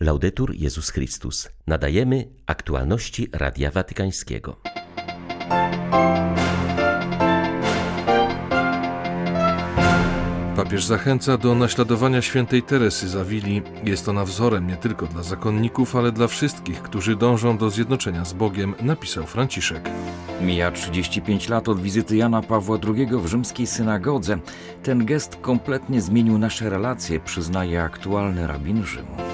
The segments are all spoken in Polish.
Laudetur Jezus Chrystus. Nadajemy aktualności Radia Watykańskiego. Papież zachęca do naśladowania świętej Teresy Zawili. Jest ona wzorem nie tylko dla zakonników, ale dla wszystkich, którzy dążą do zjednoczenia z Bogiem, napisał Franciszek. Mija 35 lat od wizyty Jana Pawła II w rzymskiej synagodze. Ten gest kompletnie zmienił nasze relacje, przyznaje aktualny rabin Rzymu.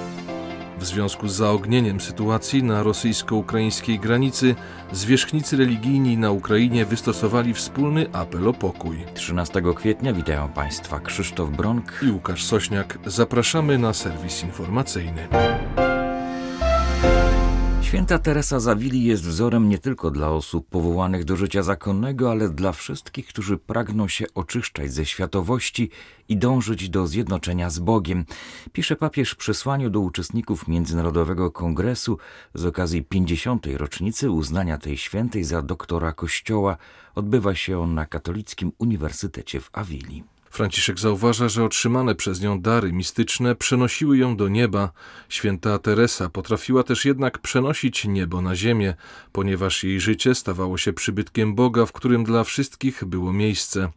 W związku z zaognieniem sytuacji na rosyjsko-ukraińskiej granicy, zwierzchnicy religijni na Ukrainie wystosowali wspólny apel o pokój. 13 kwietnia witają Państwa Krzysztof Bronk i Łukasz Sośniak. Zapraszamy na serwis informacyjny. Święta Teresa Zawili jest wzorem nie tylko dla osób powołanych do życia zakonnego, ale dla wszystkich, którzy pragną się oczyszczać ze światowości i dążyć do zjednoczenia z Bogiem. Pisze papież w przesłaniu do uczestników Międzynarodowego Kongresu z okazji 50. rocznicy uznania tej świętej za doktora Kościoła. Odbywa się on na Katolickim Uniwersytecie w Awili. Franciszek zauważa, że otrzymane przez nią dary mistyczne przenosiły ją do nieba. Święta Teresa potrafiła też jednak przenosić niebo na ziemię, ponieważ jej życie stawało się przybytkiem Boga, w którym dla wszystkich było miejsce.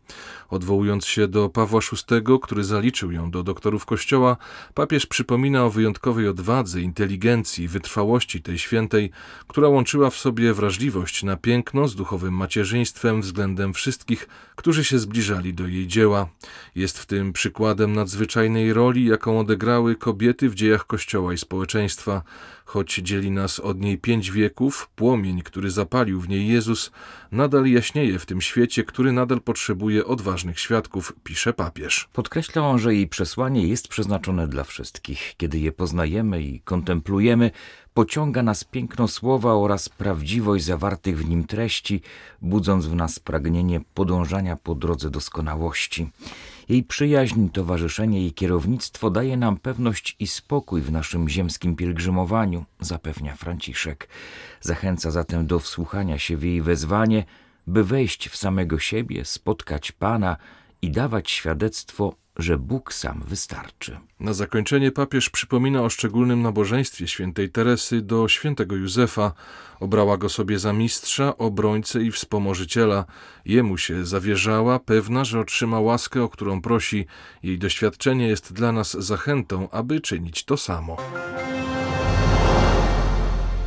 Odwołując się do Pawła VI, który zaliczył ją do doktorów Kościoła, papież przypomina o wyjątkowej odwadze, inteligencji i wytrwałości tej świętej, która łączyła w sobie wrażliwość na piękno z duchowym macierzyństwem względem wszystkich, którzy się zbliżali do jej dzieła. Jest w tym przykładem nadzwyczajnej roli, jaką odegrały kobiety w dziejach Kościoła i społeczeństwa. Choć dzieli nas od niej pięć wieków, płomień, który zapalił w niej Jezus, nadal jaśnieje w tym świecie, który nadal potrzebuje odważnych świadków, pisze papież. Podkreśla on, że jej przesłanie jest przeznaczone dla wszystkich. Kiedy je poznajemy i kontemplujemy, pociąga nas piękno słowa oraz prawdziwość zawartych w nim treści, budząc w nas pragnienie podążania po drodze doskonałości. Jej przyjaźń, towarzyszenie i kierownictwo daje nam pewność i spokój w naszym ziemskim pielgrzymowaniu, zapewnia Franciszek. Zachęca zatem do wsłuchania się w jej wezwanie, by wejść w samego siebie, spotkać Pana i dawać świadectwo że Bóg sam wystarczy. Na zakończenie papież przypomina o szczególnym nabożeństwie świętej Teresy do świętego Józefa. Obrała go sobie za mistrza, obrońcę i wspomożyciela. Jemu się zawierzała, pewna, że otrzyma łaskę, o którą prosi. Jej doświadczenie jest dla nas zachętą, aby czynić to samo.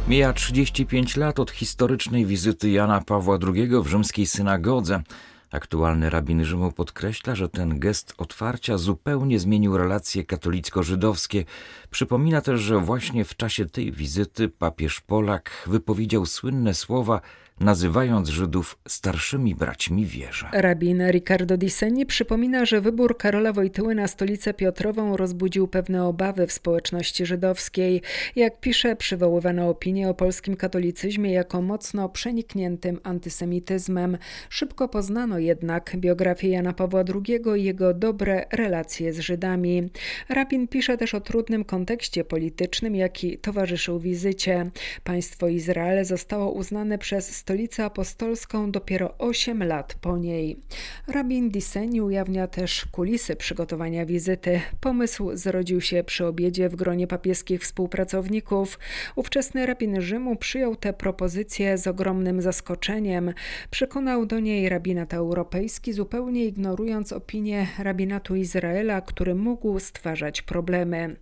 Mija 35 lat od historycznej wizyty Jana Pawła II w rzymskiej synagodze. Aktualny rabin Rzymu podkreśla, że ten gest otwarcia zupełnie zmienił relacje katolicko-żydowskie. Przypomina też, że właśnie w czasie tej wizyty papież Polak wypowiedział słynne słowa nazywając Żydów starszymi braćmi wierze. Rabin Riccardo Di Senni przypomina, że wybór Karola Wojtyły na stolicę Piotrową rozbudził pewne obawy w społeczności żydowskiej. Jak pisze, przywoływano opinię o polskim katolicyzmie jako mocno przenikniętym antysemityzmem. Szybko poznano jednak biografię Jana Pawła II i jego dobre relacje z Żydami. Rabin pisze też o trudnym kontekście politycznym, jaki towarzyszył wizycie. Państwo Izrael zostało uznane przez stolicę apostolską dopiero 8 lat po niej. Rabin Diseni ujawnia też kulisy przygotowania wizyty. Pomysł zrodził się przy obiedzie w gronie papieskich współpracowników. Ówczesny rabin Rzymu przyjął tę propozycję z ogromnym zaskoczeniem. Przekonał do niej rabinat europejski, zupełnie ignorując opinię rabinatu Izraela, który mógł stwarzać problemy.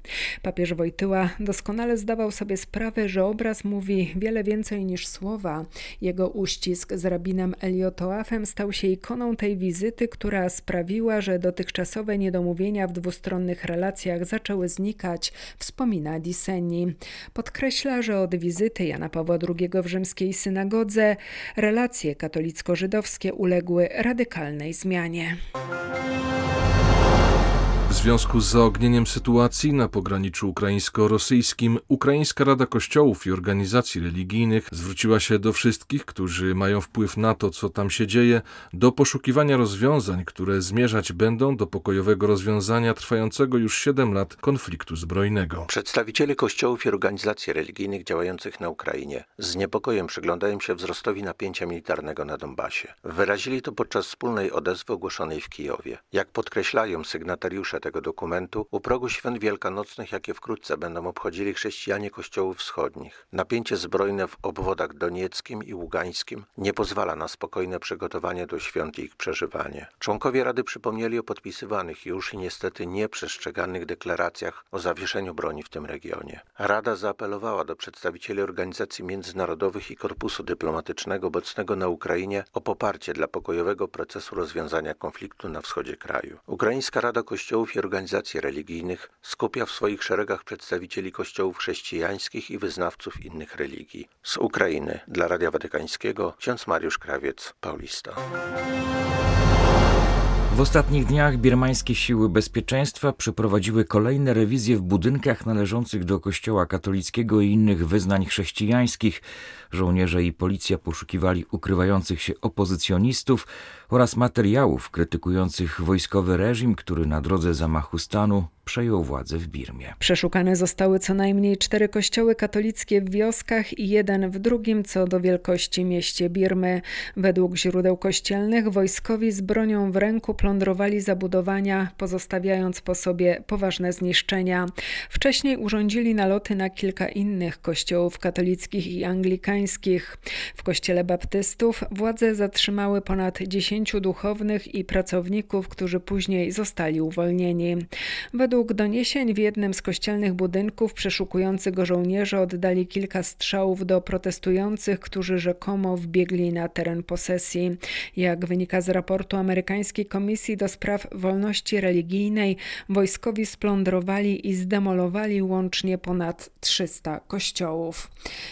Papież Wojtyła doskonale zdawał sobie sprawę, że obraz mówi wiele więcej niż słowa. Jego uścisk z rabinem Eliotoafem stał się ikoną tej wizyty, która sprawiła, że dotychczasowe niedomówienia w dwustronnych relacjach zaczęły znikać, wspomina Diseni. Podkreśla, że od wizyty Jana Pawła II w rzymskiej synagodze relacje katolicko-żydowskie uległy radykalnej zmianie. W związku z zaognieniem sytuacji na pograniczu ukraińsko-rosyjskim, Ukraińska Rada Kościołów i Organizacji Religijnych zwróciła się do wszystkich, którzy mają wpływ na to, co tam się dzieje, do poszukiwania rozwiązań, które zmierzać będą do pokojowego rozwiązania trwającego już 7 lat konfliktu zbrojnego. Przedstawiciele kościołów i organizacji religijnych działających na Ukrainie z niepokojem przyglądają się wzrostowi napięcia militarnego na Donbasie. Wyrazili to podczas wspólnej odezwy ogłoszonej w Kijowie. Jak podkreślają sygnatariusze tego dokumentu u progu świąt wielkanocnych, jakie wkrótce będą obchodzili chrześcijanie kościołów wschodnich. Napięcie zbrojne w obwodach donieckim i ługańskim nie pozwala na spokojne przygotowanie do świąt i ich przeżywanie. Członkowie Rady przypomnieli o podpisywanych już i niestety nieprzestrzeganych deklaracjach o zawieszeniu broni w tym regionie. Rada zaapelowała do przedstawicieli organizacji międzynarodowych i korpusu dyplomatycznego obecnego na Ukrainie o poparcie dla pokojowego procesu rozwiązania konfliktu na wschodzie kraju. Ukraińska Rada Kościołów i Organizacji Religijnych skupia w swoich szeregach przedstawicieli kościołów chrześcijańskich i wyznawców innych religii. Z Ukrainy dla Radia Watykańskiego ksiądz Mariusz Krawiec, Paulista. W ostatnich dniach birmańskie siły bezpieczeństwa przeprowadziły kolejne rewizje w budynkach należących do Kościoła katolickiego i innych wyznań chrześcijańskich. Żołnierze i policja poszukiwali ukrywających się opozycjonistów oraz materiałów krytykujących wojskowy reżim, który na drodze zamachu stanu przejął władzę w Birmie. Przeszukane zostały co najmniej cztery kościoły katolickie w wioskach i jeden w drugim co do wielkości mieście Birmy. Według źródeł kościelnych wojskowi z bronią w ręku plądrowali zabudowania, pozostawiając po sobie poważne zniszczenia. Wcześniej urządzili naloty na kilka innych kościołów katolickich i anglikańskich. W kościele baptystów władze zatrzymały ponad dziesięciu duchownych i pracowników, którzy później zostali uwolnieni. Według doniesień w jednym z kościelnych budynków przeszukujący go żołnierze oddali kilka strzałów do protestujących, którzy rzekomo wbiegli na teren posesji. Jak wynika z raportu amerykańskiej Komisji do Spraw Wolności Religijnej, wojskowi splądrowali i zdemolowali łącznie ponad 300 kościołów.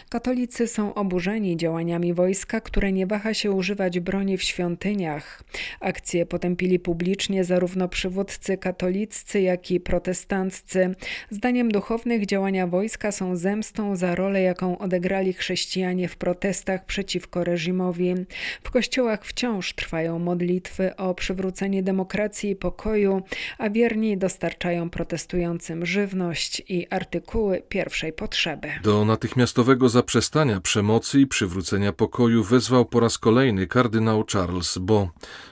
Katolicy są oburzeni działaniami wojska, które nie waha się używać broni w świątyniach. Akcje potępili publicznie zarówno przywódcy katoliccy, jak i protestanccy. Zdaniem duchownych działania wojska są zemstą za rolę, jaką odegrali chrześcijanie w protestach przeciwko reżimowi. W kościołach wciąż trwają modlitwy o przywrócenie demokracji i pokoju, a wierni dostarczają protestującym żywność i artykuły pierwszej potrzeby. Do natychmiastowego zaprzestania przemocy i przywrócenia pokoju wezwał po raz kolejny kardynał Charles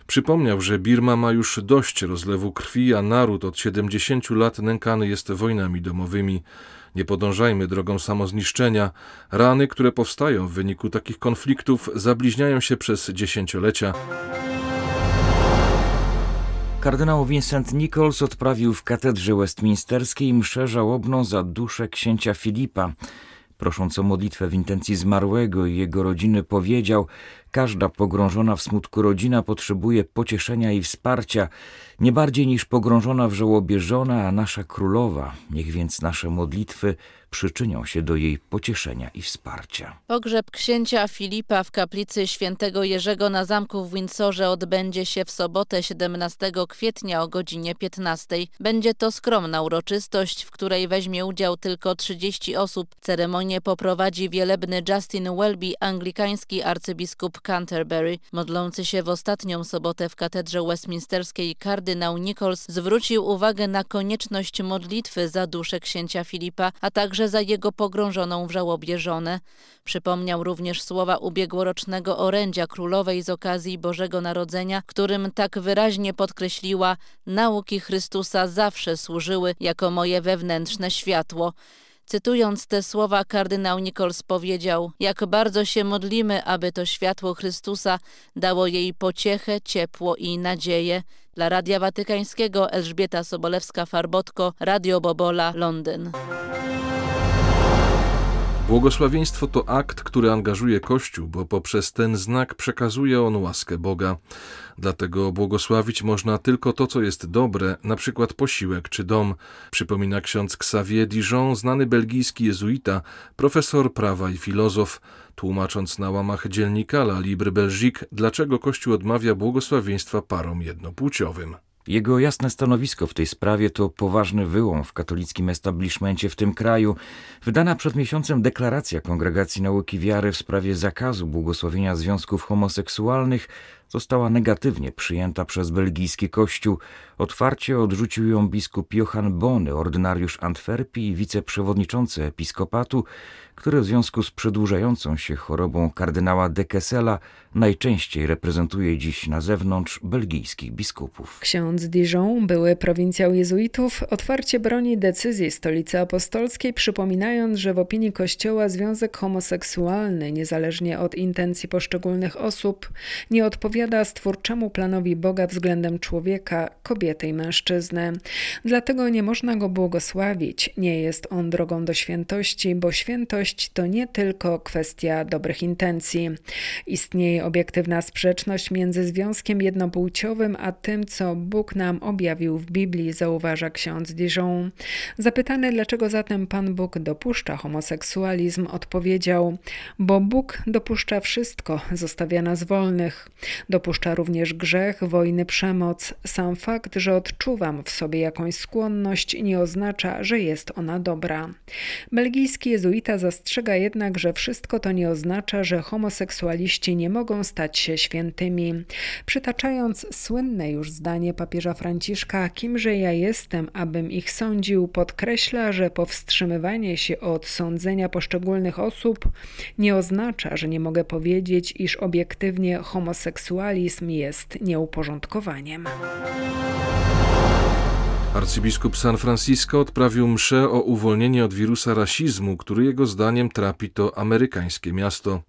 Przypomniał, że Birma ma już dość rozlewu krwi, a naród od 70 lat nękany jest wojnami domowymi. Nie podążajmy drogą samozniszczenia. Rany, które powstają w wyniku takich konfliktów, zabliźniają się przez dziesięciolecia. Kardynał Vincent Nichols odprawił w katedrze westminsterskiej mszę żałobną za duszę księcia Filipa. Prosząc o modlitwę w intencji zmarłego i jego rodziny, powiedział: Każda pogrążona w smutku rodzina potrzebuje pocieszenia i wsparcia, nie bardziej niż pogrążona w żałobie żona, a nasza królowa. Niech więc nasze modlitwy przyczynią się do jej pocieszenia i wsparcia. Pogrzeb księcia Filipa w kaplicy świętego Jerzego na zamku w Windsorze odbędzie się w sobotę 17 kwietnia o godzinie 15. Będzie to skromna uroczystość, w której weźmie udział tylko 30 osób. Ceremonię poprowadzi wielebny Justin Welby, anglikański arcybiskup Canterbury. Modlący się w ostatnią sobotę w katedrze westminsterskiej kardynał Nichols zwrócił uwagę na konieczność modlitwy za duszę księcia Filipa, a także za jego pogrążoną w żałobie żonę. Przypomniał również słowa ubiegłorocznego orędzia królowej z okazji Bożego Narodzenia, którym tak wyraźnie podkreśliła: Nauki Chrystusa zawsze służyły jako moje wewnętrzne światło. Cytując te słowa, kardynał Nichols powiedział: Jak bardzo się modlimy, aby to światło Chrystusa dało jej pociechę, ciepło i nadzieję. Dla Radia Watykańskiego Elżbieta Sobolewska-Farbotko, Radio Bobola, Londyn. Błogosławieństwo to akt, który angażuje Kościół, bo poprzez ten znak przekazuje on łaskę Boga. Dlatego błogosławić można tylko to, co jest dobre, na przykład posiłek czy dom, przypomina ksiądz Xavier Dijon, znany belgijski jezuita, profesor prawa i filozof, tłumacząc na łamach dziennika La Libre Belgique, dlaczego Kościół odmawia błogosławieństwa parom jednopłciowym. Jego jasne stanowisko w tej sprawie to poważny wyłom w katolickim establishmencie w tym kraju. Wydana przed miesiącem deklaracja Kongregacji Nauki Wiary w sprawie zakazu błogosławienia związków homoseksualnych została negatywnie przyjęta przez belgijski kościół. Otwarcie odrzucił ją biskup Johann Bony, ordynariusz Antwerpii i wiceprzewodniczący episkopatu, który w związku z przedłużającą się chorobą kardynała de Kessela najczęściej reprezentuje dziś na zewnątrz belgijskich biskupów. Ksiądz Dijon, były prowincjał jezuitów, otwarcie broni decyzji stolicy apostolskiej, przypominając, że w opinii Kościoła związek homoseksualny, niezależnie od intencji poszczególnych osób, nie odpowiada stwórczemu planowi Boga względem człowieka, kobiety i mężczyzny. Dlatego nie można go błogosławić. Nie jest on drogą do świętości, bo świętość to nie tylko kwestia dobrych intencji. Istnieje obiektywna sprzeczność między związkiem jednopłciowym a tym, co Bóg nam objawił w Biblii, zauważa ksiądz Dijon. Zapytany, dlaczego zatem Pan Bóg dopuszcza homoseksualizm, odpowiedział: Bo Bóg dopuszcza wszystko, zostawia nas wolnych. Dopuszcza również grzech, wojny, przemoc. Sam fakt, że odczuwam w sobie jakąś skłonność, nie oznacza, że jest ona dobra. Belgijski jezuita zastrzega jednak, że wszystko to nie oznacza, że homoseksualiści nie mogą stać się świętymi. Przytaczając słynne już zdanie papieża Franciszka, kimże ja jestem, abym ich sądził, podkreśla, że powstrzymywanie się od sądzenia poszczególnych osób nie oznacza, że nie mogę powiedzieć, iż obiektywnie homoseksualizm jest nieuporządkowaniem. Arcybiskup San Francisco odprawił mszę o uwolnienie od wirusa rasizmu, który jego zdaniem trapi to amerykańskie miasto.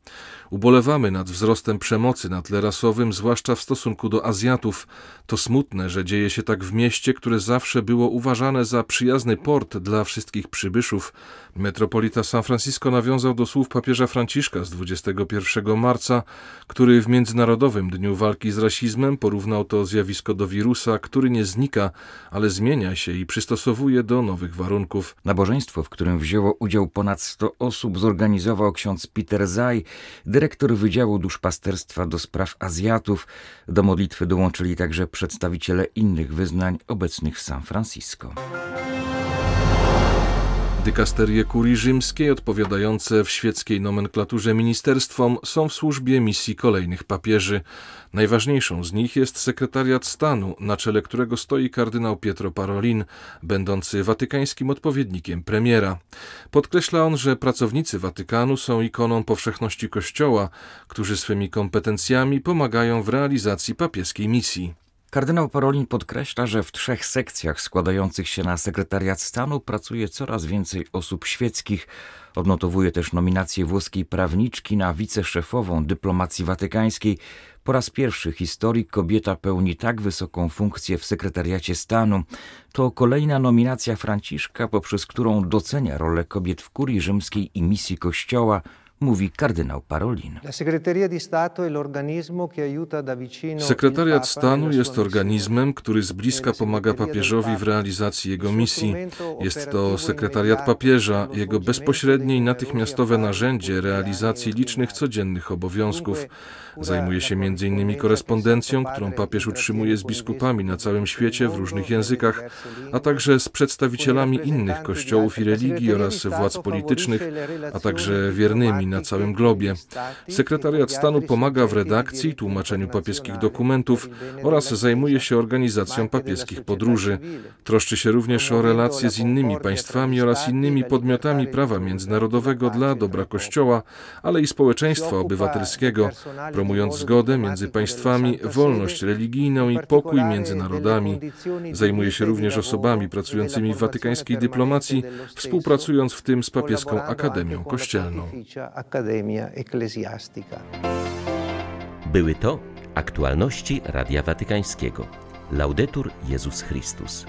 Ubolewamy nad wzrostem przemocy na tle rasowym, zwłaszcza w stosunku do Azjatów. To smutne, że dzieje się tak w mieście, które zawsze było uważane za przyjazny port dla wszystkich przybyszów. Metropolita San Francisco nawiązał do słów papieża Franciszka z 21 marca, który w Międzynarodowym Dniu Walki z Rasizmem porównał to zjawisko do wirusa, który nie znika, ale zmienia się i przystosowuje do nowych warunków. Nabożeństwo, w którym wzięło udział ponad 100 osób, zorganizował ksiądz Peter Zaj, dyrektor Wydziału Duszpasterstwa do Spraw Azjatów. Do modlitwy dołączyli także przedstawiciele innych wyznań obecnych w San Francisco. Dykasterie kurii rzymskiej, odpowiadające w świeckiej nomenklaturze ministerstwom, są w służbie misji kolejnych papieży. Najważniejszą z nich jest sekretariat stanu, na czele którego stoi kardynał Pietro Parolin, będący watykańskim odpowiednikiem premiera. Podkreśla on, że pracownicy Watykanu są ikoną powszechności Kościoła, którzy swymi kompetencjami pomagają w realizacji papieskiej misji. Kardynał Parolin podkreśla, że w trzech sekcjach składających się na sekretariat stanu pracuje coraz więcej osób świeckich. Odnotowuje też nominację włoskiej prawniczki na wiceszefową dyplomacji watykańskiej. Po raz pierwszy w historii kobieta pełni tak wysoką funkcję w sekretariacie stanu. To kolejna nominacja Franciszka, poprzez którą docenia rolę kobiet w kurii rzymskiej i misji Kościoła – mówi kardynał Parolin. Sekretariat Stanu jest organizmem, który z bliska pomaga papieżowi w realizacji jego misji. Jest to sekretariat papieża, jego bezpośrednie i natychmiastowe narzędzie realizacji licznych codziennych obowiązków. Zajmuje się m.in. korespondencją, którą papież utrzymuje z biskupami na całym świecie w różnych językach, a także z przedstawicielami innych kościołów i religii oraz władz politycznych, a także wiernymi na całym globie. Sekretariat Stanu pomaga w redakcji, tłumaczeniu papieskich dokumentów oraz zajmuje się organizacją papieskich podróży. Troszczy się również o relacje z innymi państwami oraz innymi podmiotami prawa międzynarodowego dla dobra Kościoła, ale i społeczeństwa obywatelskiego, promując zgodę między państwami, wolność religijną i pokój między narodami. Zajmuje się również osobami pracującymi w watykańskiej dyplomacji, współpracując w tym z papieską Akademią Kościelną. Były to aktualności Radia Watykańskiego. Laudetur Jezus Chrystus.